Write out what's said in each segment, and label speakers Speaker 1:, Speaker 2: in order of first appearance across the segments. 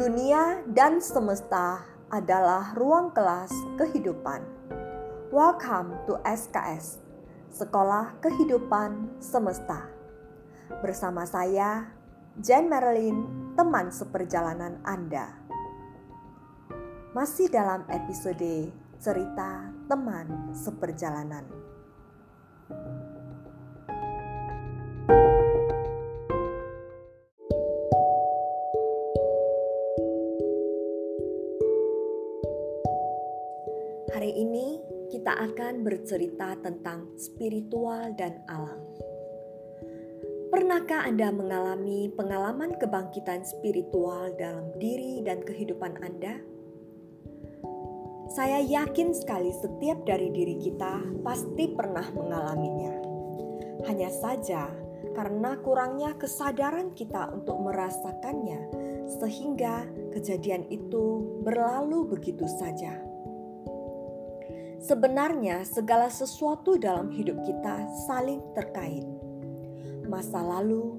Speaker 1: Dunia dan semesta adalah ruang kelas kehidupan. Welcome to SKS, Sekolah Kehidupan Semesta. Bersama saya, Jen Marilyn, teman seperjalanan Anda. Masih dalam episode cerita teman seperjalanan. Hari ini kita akan bercerita tentang spiritual dan alam. Pernahkah Anda mengalami pengalaman kebangkitan spiritual dalam diri dan kehidupan Anda? Saya yakin sekali setiap dari diri kita pasti pernah mengalaminya. Hanya saja, karena kurangnya kesadaran kita untuk merasakannya, sehingga kejadian itu berlalu begitu saja. Sebenarnya, segala sesuatu dalam hidup kita saling terkait. Masa lalu,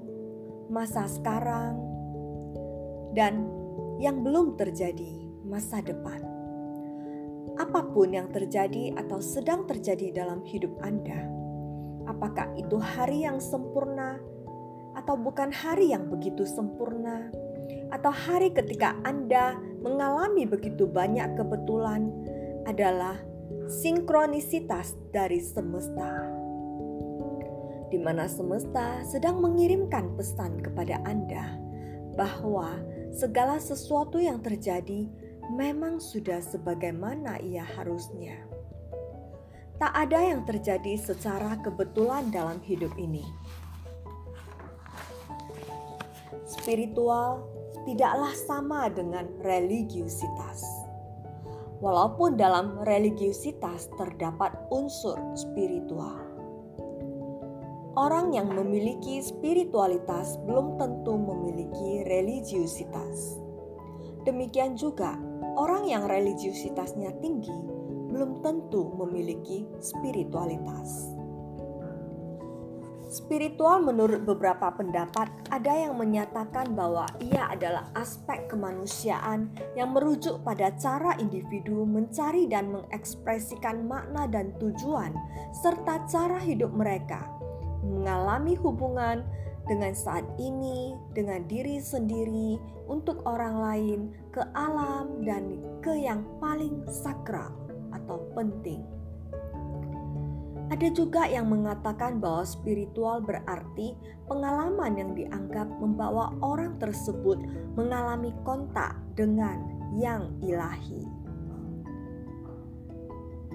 Speaker 1: masa sekarang, dan yang belum terjadi, masa depan. Apa pun yang terjadi atau sedang terjadi dalam hidup Anda, apakah itu hari yang sempurna atau bukan hari yang begitu sempurna, atau hari ketika Anda mengalami begitu banyak kebetulan, adalah sinkronisitas dari semesta, di mana semesta sedang mengirimkan pesan kepada Anda bahwa segala sesuatu yang terjadi memang sudah sebagaimana ia harusnya. Tak ada yang terjadi secara kebetulan dalam hidup ini. Spiritual tidaklah sama dengan religiusitas walaupun dalam religiusitas terdapat unsur spiritual. Orang yang memiliki spiritualitas belum tentu memiliki religiusitas. Demikian juga, orang yang religiusitasnya tinggi belum tentu memiliki spiritualitas. Spiritual menurut beberapa pendapat ada yang menyatakan bahwa ia adalah aspek kemanusiaan yang merujuk pada cara individu mencari dan mengekspresikan makna dan tujuan serta cara hidup mereka mengalami hubungan dengan saat ini, dengan diri sendiri, untuk orang lain, ke alam, dan ke yang paling sakral atau penting. Ada juga yang mengatakan bahwa spiritual berarti pengalaman yang dianggap membawa orang tersebut mengalami kontak dengan yang ilahi.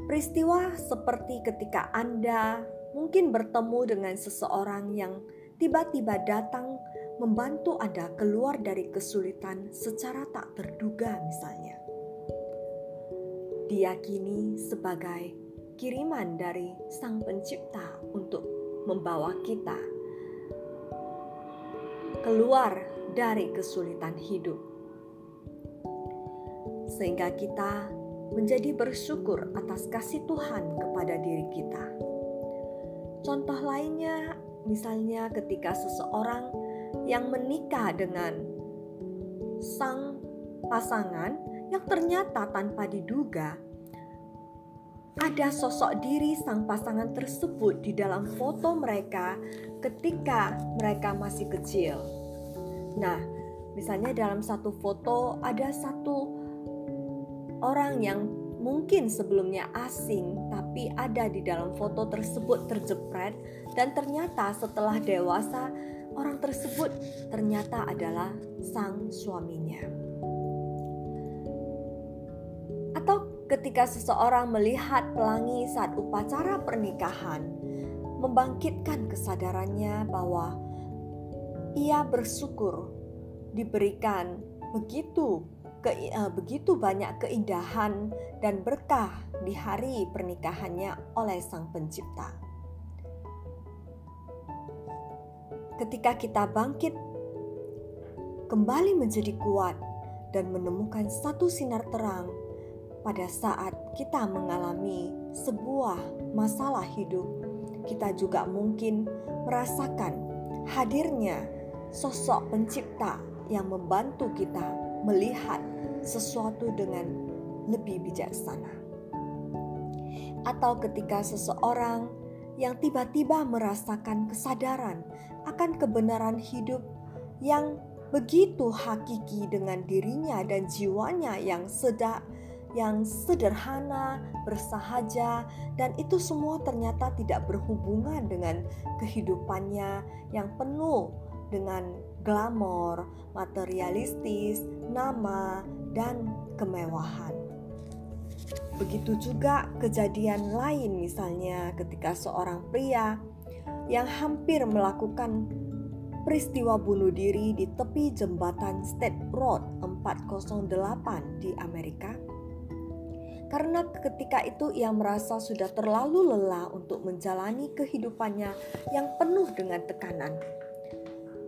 Speaker 1: Peristiwa seperti ketika Anda mungkin bertemu dengan seseorang yang tiba-tiba datang membantu Anda keluar dari kesulitan secara tak terduga misalnya. Diyakini sebagai kiriman dari Sang Pencipta untuk membawa kita keluar dari kesulitan hidup, sehingga kita menjadi bersyukur atas kasih Tuhan kepada diri kita. Contoh lainnya, misalnya ketika seseorang yang menikah dengan sang pasangan yang ternyata tanpa diduga ada sosok diri sang pasangan tersebut di dalam foto mereka ketika mereka masih kecil. Nah, misalnya dalam satu foto ada satu orang yang mungkin sebelumnya asing, tapi ada di dalam foto tersebut terjepret, dan ternyata setelah dewasa, orang tersebut ternyata adalah sang suaminya. Ketika seseorang melihat pelangi saat upacara pernikahan, membangkitkan kesadarannya bahwa ia bersyukur diberikan begitu ke, uh, begitu banyak keindahan dan berkah di hari pernikahannya oleh Sang Pencipta. Ketika kita bangkit kembali menjadi kuat dan menemukan satu sinar terang pada saat kita mengalami sebuah masalah hidup, kita juga mungkin merasakan hadirnya sosok pencipta yang membantu kita melihat sesuatu dengan lebih bijaksana. Atau ketika seseorang yang tiba-tiba merasakan kesadaran akan kebenaran hidup yang begitu hakiki dengan dirinya dan jiwanya yang sedang yang sederhana, bersahaja, dan itu semua ternyata tidak berhubungan dengan kehidupannya yang penuh dengan glamor, materialistis, nama, dan kemewahan. Begitu juga kejadian lain, misalnya ketika seorang pria yang hampir melakukan peristiwa bunuh diri di tepi jembatan State Road 408 di Amerika karena ketika itu ia merasa sudah terlalu lelah untuk menjalani kehidupannya yang penuh dengan tekanan.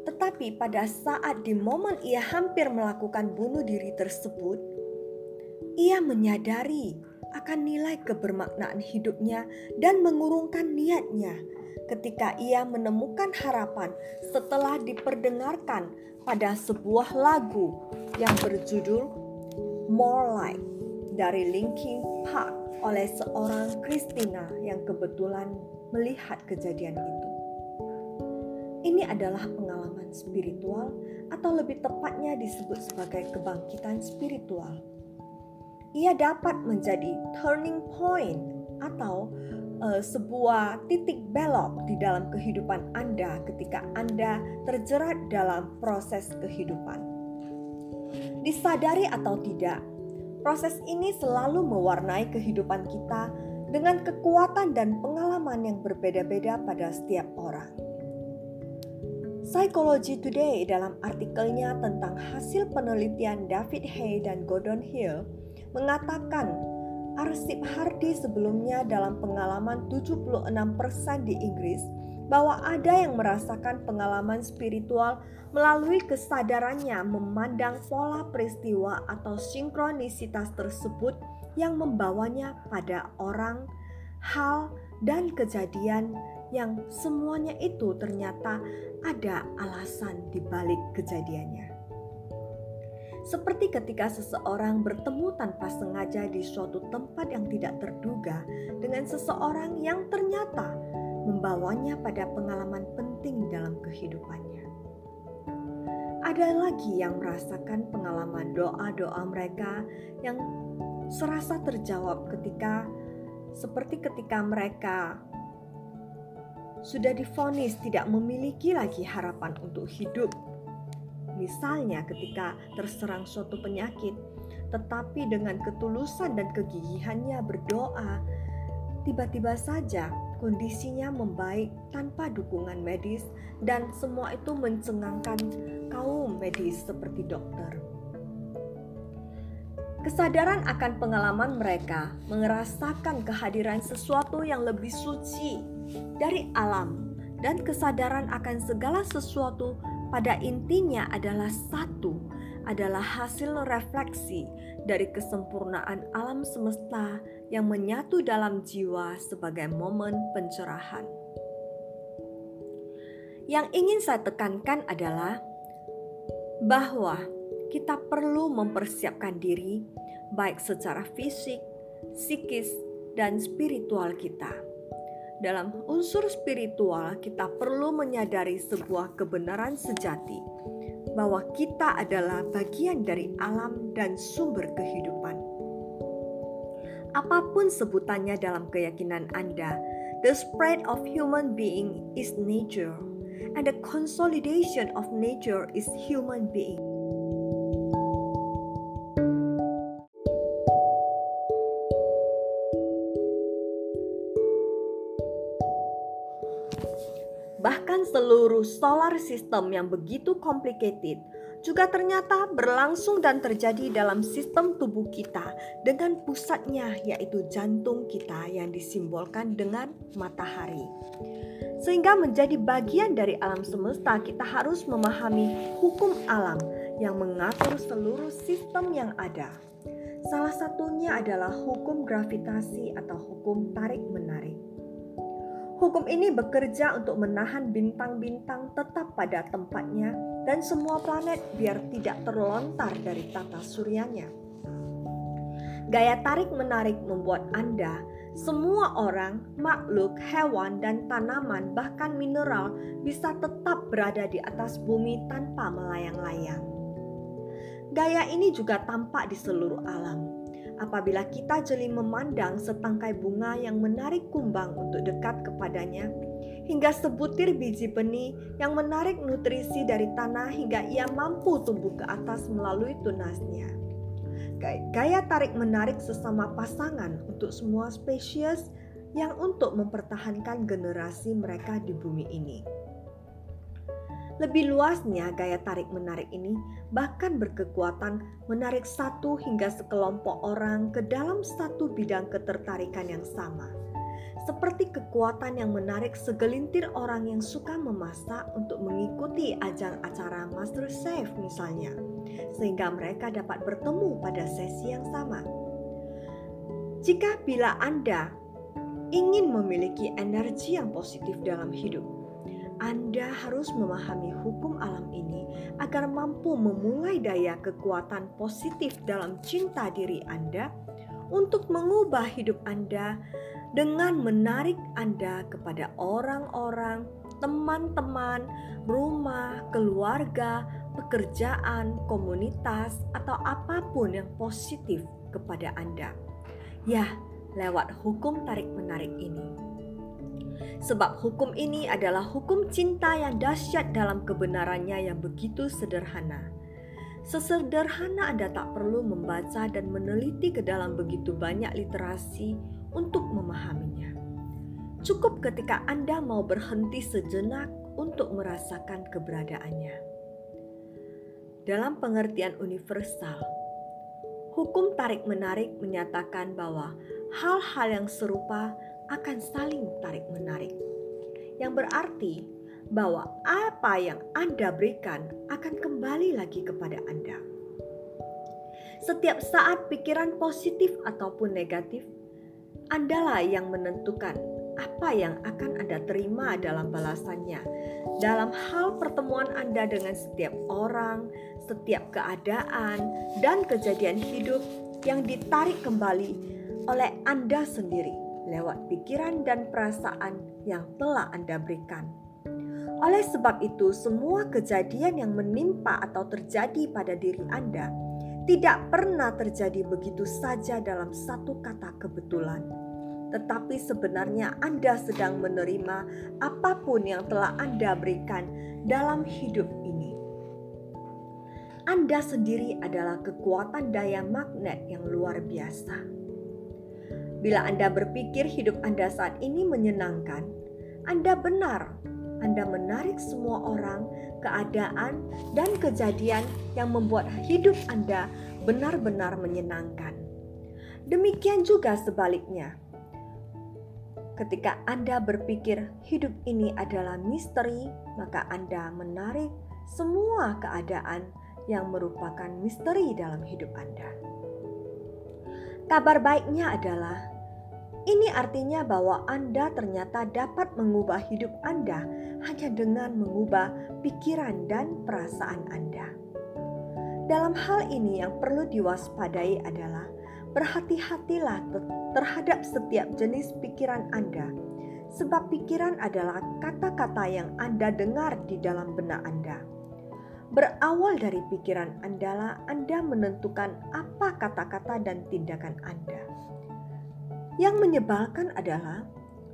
Speaker 1: Tetapi pada saat di momen ia hampir melakukan bunuh diri tersebut, ia menyadari akan nilai kebermaknaan hidupnya dan mengurungkan niatnya ketika ia menemukan harapan setelah diperdengarkan pada sebuah lagu yang berjudul More Like dari Linkin Park oleh seorang Christina yang kebetulan melihat kejadian itu. Ini adalah pengalaman spiritual atau lebih tepatnya disebut sebagai kebangkitan spiritual. Ia dapat menjadi turning point atau uh, sebuah titik belok di dalam kehidupan Anda ketika Anda terjerat dalam proses kehidupan. Disadari atau tidak, Proses ini selalu mewarnai kehidupan kita dengan kekuatan dan pengalaman yang berbeda-beda pada setiap orang. Psychology Today dalam artikelnya tentang hasil penelitian David Hay dan Gordon Hill mengatakan arsip Hardy sebelumnya dalam pengalaman 76% di Inggris bahwa ada yang merasakan pengalaman spiritual melalui kesadarannya memandang pola peristiwa atau sinkronisitas tersebut yang membawanya pada orang, hal, dan kejadian yang semuanya itu ternyata ada alasan di balik kejadiannya. Seperti ketika seseorang bertemu tanpa sengaja di suatu tempat yang tidak terduga dengan seseorang yang ternyata membawanya pada pengalaman penting dalam kehidupannya. Ada lagi yang merasakan pengalaman doa-doa mereka yang serasa terjawab ketika seperti ketika mereka sudah difonis tidak memiliki lagi harapan untuk hidup. Misalnya ketika terserang suatu penyakit, tetapi dengan ketulusan dan kegigihannya berdoa, tiba-tiba saja kondisinya membaik tanpa dukungan medis dan semua itu mencengangkan kaum medis seperti dokter. Kesadaran akan pengalaman mereka merasakan kehadiran sesuatu yang lebih suci dari alam dan kesadaran akan segala sesuatu pada intinya adalah satu, adalah hasil refleksi dari kesempurnaan alam semesta yang menyatu dalam jiwa sebagai momen pencerahan. Yang ingin saya tekankan adalah bahwa kita perlu mempersiapkan diri, baik secara fisik, psikis, dan spiritual kita. Dalam unsur spiritual, kita perlu menyadari sebuah kebenaran sejati bahwa kita adalah bagian dari alam dan sumber kehidupan apa pun sebutannya dalam keyakinan Anda, the spread of human being is nature, and the consolidation of nature is human being. Bahkan seluruh solar system yang begitu complicated juga ternyata berlangsung dan terjadi dalam sistem tubuh kita dengan pusatnya yaitu jantung kita yang disimbolkan dengan matahari. Sehingga menjadi bagian dari alam semesta kita harus memahami hukum alam yang mengatur seluruh sistem yang ada. Salah satunya adalah hukum gravitasi atau hukum tarik-menarik. Hukum ini bekerja untuk menahan bintang-bintang tetap pada tempatnya dan semua planet biar tidak terlontar dari tata suryanya. Gaya tarik-menarik membuat Anda, semua orang, makhluk, hewan, dan tanaman, bahkan mineral, bisa tetap berada di atas bumi tanpa melayang-layang. Gaya ini juga tampak di seluruh alam apabila kita jeli memandang setangkai bunga yang menarik kumbang untuk dekat kepadanya, hingga sebutir biji benih yang menarik nutrisi dari tanah hingga ia mampu tumbuh ke atas melalui tunasnya. Gaya tarik-menarik sesama pasangan untuk semua spesies yang untuk mempertahankan generasi mereka di bumi ini. Lebih luasnya, gaya tarik-menarik ini bahkan berkekuatan menarik satu hingga sekelompok orang ke dalam satu bidang ketertarikan yang sama, seperti kekuatan yang menarik segelintir orang yang suka memasak untuk mengikuti ajang acara Master Chef, misalnya, sehingga mereka dapat bertemu pada sesi yang sama. Jika bila Anda ingin memiliki energi yang positif dalam hidup, anda harus memahami hukum alam ini agar mampu memulai daya kekuatan positif dalam cinta diri Anda untuk mengubah hidup Anda dengan menarik Anda kepada orang-orang, teman-teman, rumah, keluarga, pekerjaan, komunitas, atau apa pun yang positif kepada Anda. Ya, lewat hukum tarik-menarik ini sebab hukum ini adalah hukum cinta yang dahsyat dalam kebenarannya yang begitu sederhana. Sesederhana Anda tak perlu membaca dan meneliti ke dalam begitu banyak literasi untuk memahaminya. Cukup ketika Anda mau berhenti sejenak untuk merasakan keberadaannya. Dalam pengertian universal, hukum tarik-menarik menyatakan bahwa hal-hal yang serupa akan saling tarik-menarik, yang berarti bahwa apa yang Anda berikan akan kembali lagi kepada Anda. Setiap saat pikiran positif ataupun negatif, Andalah yang menentukan apa yang akan Anda terima dalam balasannya. Dalam hal pertemuan Anda dengan setiap orang, setiap keadaan, dan kejadian hidup yang ditarik kembali oleh Anda sendiri lewat pikiran dan perasaan yang telah Anda berikan. Oleh sebab itu, semua kejadian yang menimpa atau terjadi pada diri Anda tidak pernah terjadi begitu saja dalam satu kata kebetulan, tetapi sebenarnya Anda sedang menerima apa pun yang telah Anda berikan dalam hidup ini. Anda sendiri adalah kekuatan daya magnet yang luar biasa Bila Anda berpikir hidup Anda saat ini menyenangkan, Anda benar. Anda menarik semua orang, keadaan, dan kejadian yang membuat hidup Anda benar-benar menyenangkan. Demikian juga sebaliknya. Ketika Anda berpikir hidup ini adalah misteri, maka Anda menarik semua keadaan yang merupakan misteri dalam hidup Anda. Kabar baiknya adalah ini artinya bahwa Anda ternyata dapat mengubah hidup Anda hanya dengan mengubah pikiran dan perasaan Anda. Dalam hal ini, yang perlu diwaspadai adalah berhati-hatilah terhadap setiap jenis pikiran Anda, sebab pikiran adalah kata-kata yang Anda dengar di dalam benak Anda Berawal dari pikiran Anda, Anda menentukan apa kata-kata dan tindakan Anda. Yang menyebalkan adalah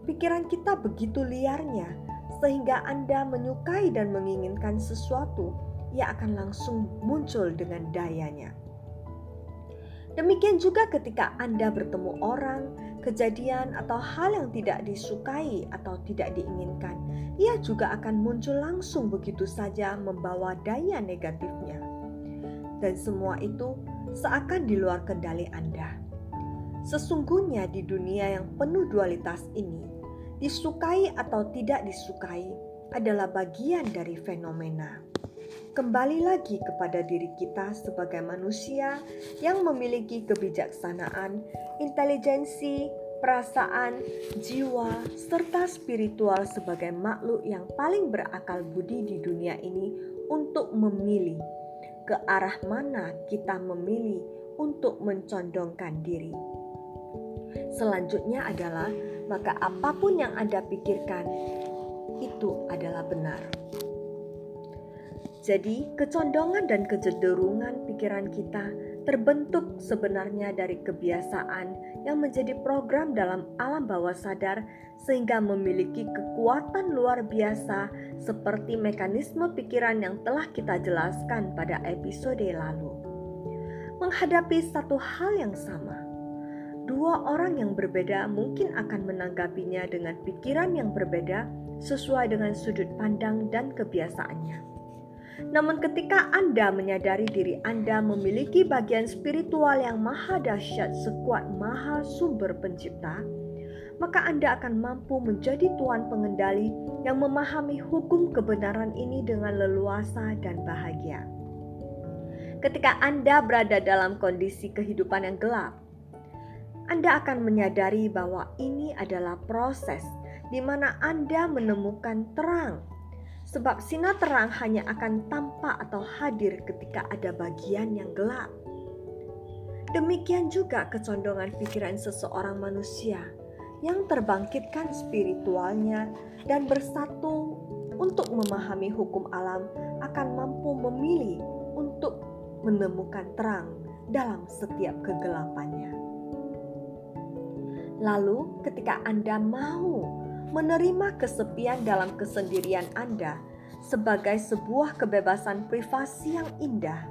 Speaker 1: pikiran kita begitu liarnya, sehingga Anda menyukai dan menginginkan sesuatu, ia akan langsung muncul dengan dayanya. Demikian juga ketika Anda bertemu orang, kejadian, atau hal yang tidak disukai atau tidak diinginkan, ia juga akan muncul langsung begitu saja membawa daya negatifnya. Dan semua itu seakan di luar kendali Anda. Sesungguhnya di dunia yang penuh dualitas ini, disukai atau tidak disukai adalah bagian dari fenomena kembali lagi kepada diri kita sebagai manusia yang memiliki kebijaksanaan, intelijensi, perasaan, jiwa, serta spiritual sebagai makhluk yang paling berakal budi di dunia ini untuk memilih ke arah mana kita memilih untuk mencondongkan diri. Selanjutnya adalah maka apa pun yang Anda pikirkan itu adalah benar. Jadi, kecondongan dan kecenderungan pikiran kita terbentuk sebenarnya dari kebiasaan yang menjadi program dalam alam bawah sadar sehingga memiliki kekuatan luar biasa seperti mekanisme pikiran yang telah kita jelaskan pada episode lalu. Menghadapi satu hal yang sama, dua orang yang berbeda mungkin akan menanggapinya dengan pikiran yang berbeda sesuai dengan sudut pandang dan kebiasaannya. Namun, ketika Anda menyadari diri Anda memiliki bagian spiritual yang maha dahsyat sekuat maha sumber pencipta, maka Anda akan mampu menjadi tuan pengendali yang memahami hukum kebenaran ini dengan leluasa dan bahagia. Ketika Anda berada dalam kondisi kehidupan yang gelap, Anda akan menyadari bahwa ini adalah proses di mana Anda menemukan terang sebab sinar terang hanya akan tampak atau hadir ketika ada bagian yang gelap. Demikian juga kecondongan pikiran seseorang manusia yang terbangkitkan spiritualnya dan bersatu untuk memahami hukum alam akan mampu memilih untuk menemukan terang dalam setiap kegelapannya. Lalu, ketika Anda mau menerima kesepian dalam kesendirian Anda sebagai sebuah kebebasan privasi yang indah,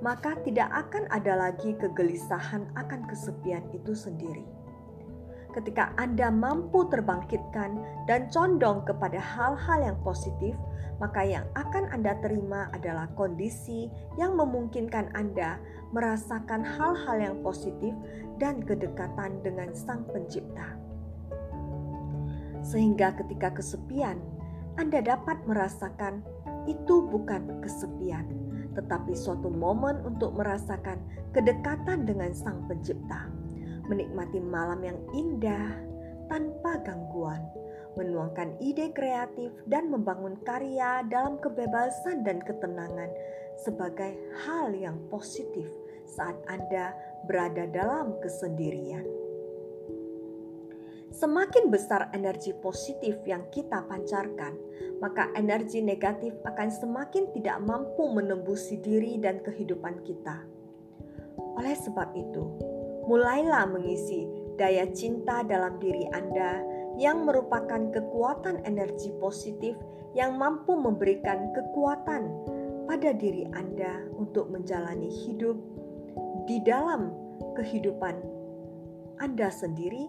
Speaker 1: maka tidak akan ada lagi kegelisahan akan kesepian itu sendiri. Ketika Anda mampu terbangkitkan dan condong kepada hal-hal yang positif, maka yang akan Anda terima adalah kondisi yang memungkinkan Anda merasakan hal-hal yang positif dan kedekatan dengan Sang Pencipta. Sehingga ketika kesepian, Anda dapat merasakan itu bukan kesepian, tetapi suatu momen untuk merasakan kedekatan dengan Sang Pencipta, menikmati malam yang indah tanpa gangguan, menuangkan ide kreatif, dan membangun karya dalam kebebasan dan ketenangan sebagai hal yang positif saat Anda berada dalam kesendirian. Semakin besar energi positif yang kita pancarkan, maka energi negatif akan semakin tidak mampu menembusi diri dan kehidupan kita. Oleh sebab itu, mulailah mengisi daya cinta dalam diri Anda yang merupakan kekuatan energi positif yang mampu memberikan kekuatan pada diri Anda untuk menjalani hidup di dalam kehidupan Anda sendiri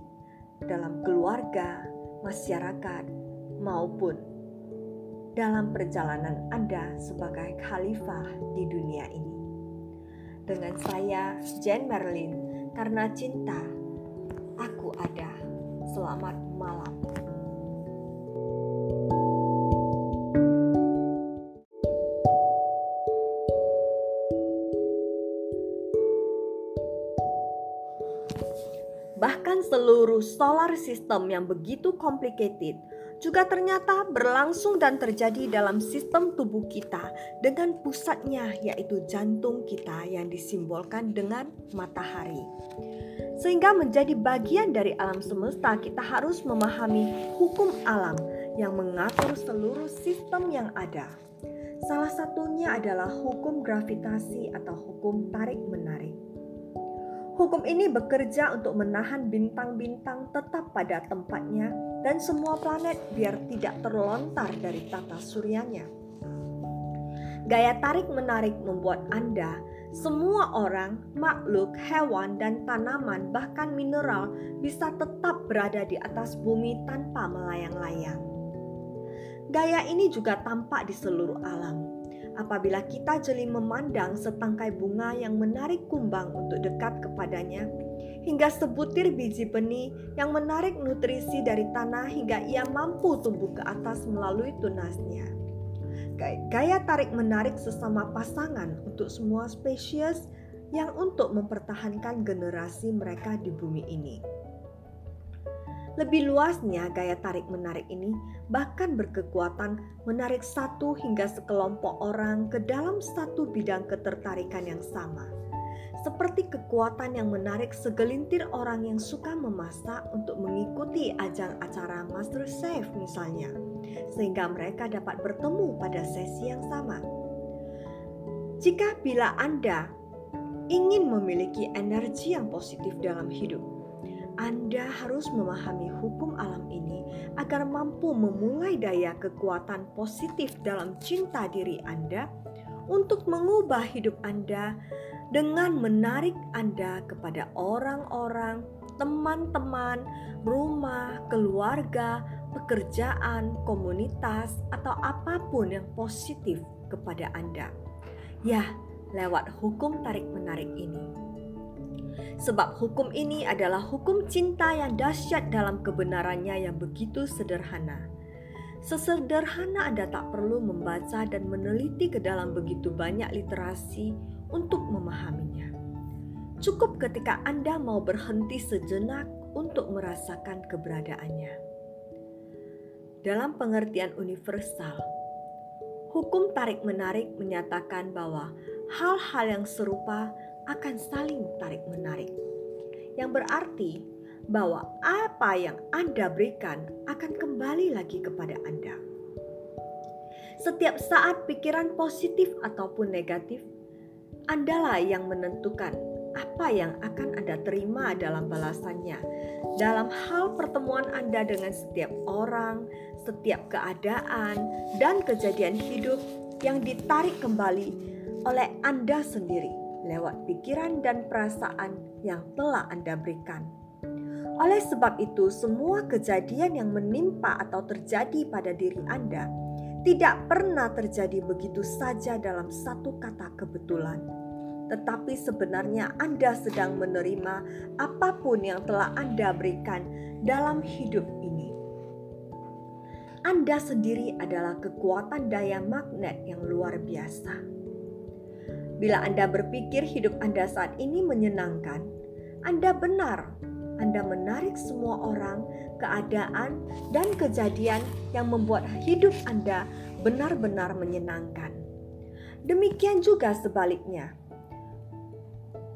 Speaker 1: dalam keluarga, masyarakat, maupun dalam perjalanan Anda sebagai khalifah di dunia ini. Dengan saya, Jen Merlin, karena cinta, aku ada. Selamat malam. Bahkan seluruh solar system yang begitu complicated juga ternyata berlangsung dan terjadi dalam sistem tubuh kita dengan pusatnya yaitu jantung kita yang disimbolkan dengan matahari. Sehingga menjadi bagian dari alam semesta kita harus memahami hukum alam yang mengatur seluruh sistem yang ada. Salah satunya adalah hukum gravitasi atau hukum tarik-menarik. Hukum ini bekerja untuk menahan bintang-bintang tetap pada tempatnya dan semua planet biar tidak terlontar dari tata suryanya. Gaya tarik-menarik membuat Anda, semua orang, makhluk, hewan, dan tanaman, bahkan mineral, bisa tetap berada di atas bumi tanpa melayang-layang. Gaya ini juga tampak di seluruh alam apabila kita jeli memandang setangkai bunga yang menarik kumbang untuk dekat kepadanya, hingga sebutir biji benih yang menarik nutrisi dari tanah hingga ia mampu tumbuh ke atas melalui tunasnya. Gaya tarik-menarik sesama pasangan untuk semua spesies yang untuk mempertahankan generasi mereka di bumi ini. Lebih luasnya, gaya tarik-menarik ini bahkan berkekuatan menarik satu hingga sekelompok orang ke dalam satu bidang ketertarikan yang sama. Seperti kekuatan yang menarik segelintir orang yang suka memasak untuk mengikuti ajang acara Master Chef misalnya, sehingga mereka dapat bertemu pada sesi yang sama. Jika bila Anda ingin memiliki energi yang positif dalam hidup, anda harus memahami hukum alam ini agar mampu memulai daya kekuatan positif dalam cinta diri Anda untuk mengubah hidup Anda dengan menarik Anda kepada orang-orang, teman-teman, rumah, keluarga, pekerjaan, komunitas, atau apa pun yang positif kepada Anda. Ya, lewat hukum tarik-menarik ini sebab hukum ini adalah hukum cinta yang dahsyat dalam kebenarannya yang begitu sederhana. Sesederhana Anda tak perlu membaca dan meneliti ke dalam begitu banyak literasi untuk memahaminya. Cukup ketika Anda mau berhenti sejenak untuk merasakan keberadaannya. Dalam pengertian universal, hukum tarik-menarik menyatakan bahwa hal-hal yang serupa akan saling tarik-menarik, yang berarti bahwa apa yang Anda berikan akan kembali lagi kepada Anda. Setiap saat pikiran positif ataupun negatif, Andalah yang menentukan apa yang akan Anda terima dalam balasannya. Dalam hal pertemuan Anda dengan setiap orang, setiap keadaan, dan kejadian hidup yang ditarik kembali oleh Anda sendiri lewat pikiran dan perasaan yang telah Anda berikan. Oleh sebab itu, semua kejadian yang menimpa atau terjadi pada diri Anda tidak pernah terjadi begitu saja dalam satu kata kebetulan, tetapi sebenarnya Anda sedang menerima apa pun yang telah Anda berikan dalam hidup ini. Anda sendiri adalah kekuatan daya magnet yang luar biasa Bila Anda berpikir hidup Anda saat ini menyenangkan, Anda benar. Anda menarik semua orang, keadaan, dan kejadian yang membuat hidup Anda benar-benar menyenangkan. Demikian juga sebaliknya.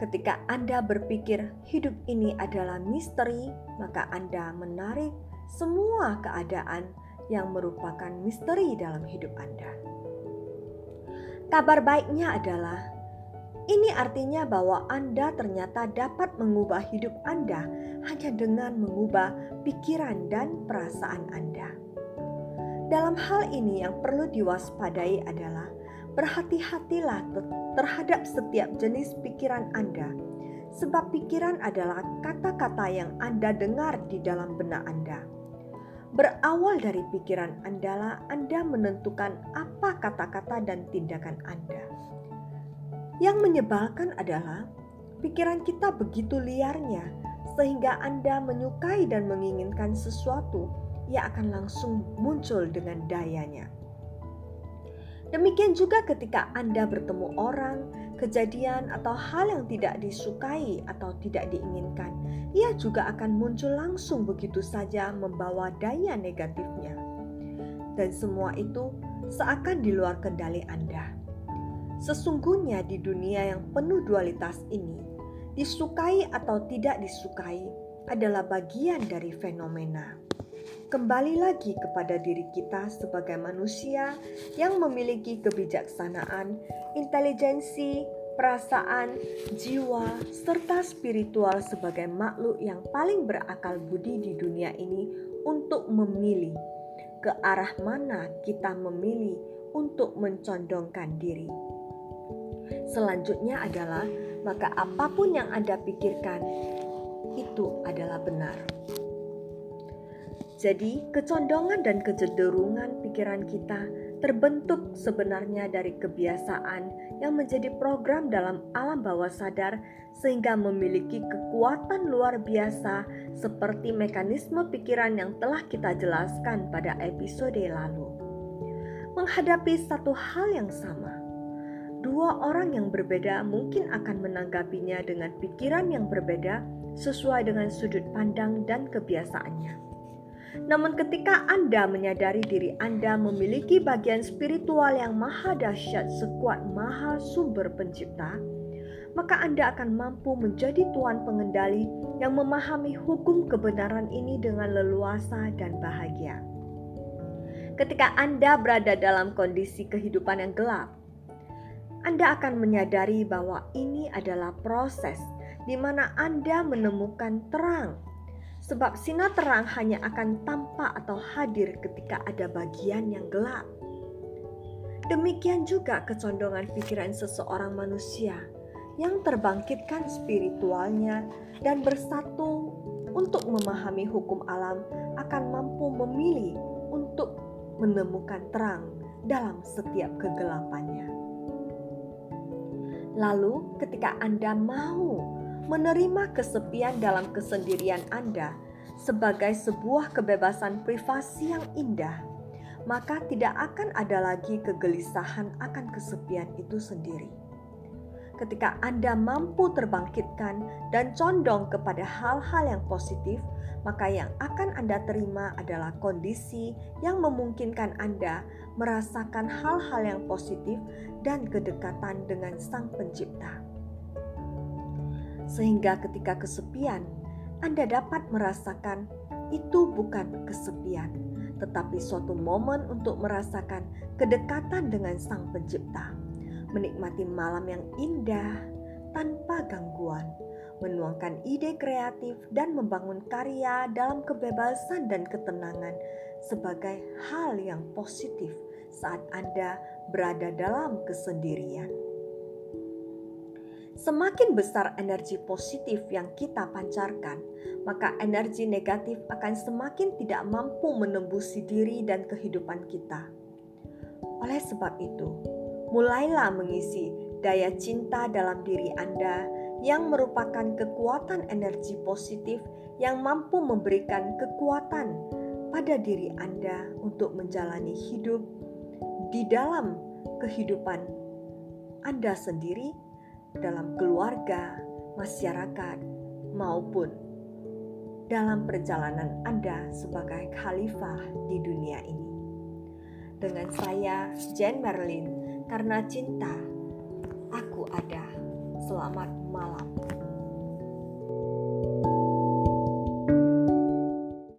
Speaker 1: Ketika Anda berpikir hidup ini adalah misteri, maka Anda menarik semua keadaan yang merupakan misteri dalam hidup Anda. Kabar baiknya adalah ini artinya bahwa Anda ternyata dapat mengubah hidup Anda hanya dengan mengubah pikiran dan perasaan Anda. Dalam hal ini, yang perlu diwaspadai adalah berhati-hatilah terhadap setiap jenis pikiran Anda, sebab pikiran adalah kata-kata yang Anda dengar di dalam benak Anda Berawal dari pikiran Anda, Anda menentukan apa kata-kata dan tindakan Anda. Yang menyebalkan adalah pikiran kita begitu liarnya, sehingga Anda menyukai dan menginginkan sesuatu yang akan langsung muncul dengan dayanya. Demikian juga ketika Anda bertemu orang, kejadian, atau hal yang tidak disukai atau tidak diinginkan, ia juga akan muncul langsung begitu saja membawa daya negatifnya. Dan semua itu seakan di luar kendali Anda. Sesungguhnya di dunia yang penuh dualitas ini, disukai atau tidak disukai adalah bagian dari fenomena kembali lagi kepada diri kita sebagai manusia yang memiliki kebijaksanaan, intelijensi, perasaan, jiwa, serta spiritual sebagai makhluk yang paling berakal budi di dunia ini untuk memilih ke arah mana kita memilih untuk mencondongkan diri. Selanjutnya adalah maka apa pun yang Anda pikirkan itu adalah benar. Jadi, kecondongan dan kecenderungan pikiran kita terbentuk sebenarnya dari kebiasaan yang menjadi program dalam alam bawah sadar, sehingga memiliki kekuatan luar biasa, seperti mekanisme pikiran yang telah kita jelaskan pada episode lalu. Menghadapi satu hal yang sama, dua orang yang berbeda mungkin akan menanggapinya dengan pikiran yang berbeda sesuai dengan sudut pandang dan kebiasaannya. Namun, ketika Anda menyadari diri Anda memiliki bagian spiritual yang maha dahsyat sekuat maha sumber pencipta, maka Anda akan mampu menjadi tuan pengendali yang memahami hukum kebenaran ini dengan leluasa dan bahagia. Ketika Anda berada dalam kondisi kehidupan yang gelap, Anda akan menyadari bahwa ini adalah proses di mana Anda menemukan terang sebab sinar terang hanya akan tampak atau hadir ketika ada bagian yang gelap. Demikian juga kecondongan pikiran seseorang manusia yang terbangkitkan spiritualnya dan bersatu untuk memahami hukum alam akan mampu memilih untuk menemukan terang dalam setiap kegelapannya. Lalu, ketika Anda mau menerima kesepian dalam kesendirian Anda sebagai sebuah kebebasan privasi yang indah, maka tidak akan ada lagi kegelisahan akan kesepian itu sendiri. Ketika Anda mampu terbangkitkan dan condong kepada hal-hal yang positif, maka yang akan Anda terima adalah kondisi yang memungkinkan Anda merasakan hal-hal yang positif dan kedekatan dengan Sang Pencipta. Sehingga ketika kesepian, Anda dapat merasakan itu bukan kesepian, tetapi suatu momen untuk merasakan kedekatan dengan Sang Pencipta, menikmati malam yang indah tanpa gangguan, menuangkan ide kreatif, dan membangun karya dalam kebebasan dan ketenangan sebagai hal yang positif saat Anda berada dalam kesendirian. Semakin besar energi positif yang kita pancarkan, maka energi negatif akan semakin tidak mampu menembusi diri dan kehidupan kita. Oleh sebab itu, mulailah mengisi daya cinta dalam diri Anda yang merupakan kekuatan energi positif yang mampu memberikan kekuatan pada diri Anda untuk menjalani hidup di dalam kehidupan Anda sendiri dalam keluarga, masyarakat, maupun dalam perjalanan Anda sebagai khalifah di dunia ini. Dengan saya, Jen Merlin, karena cinta, aku ada. Selamat malam.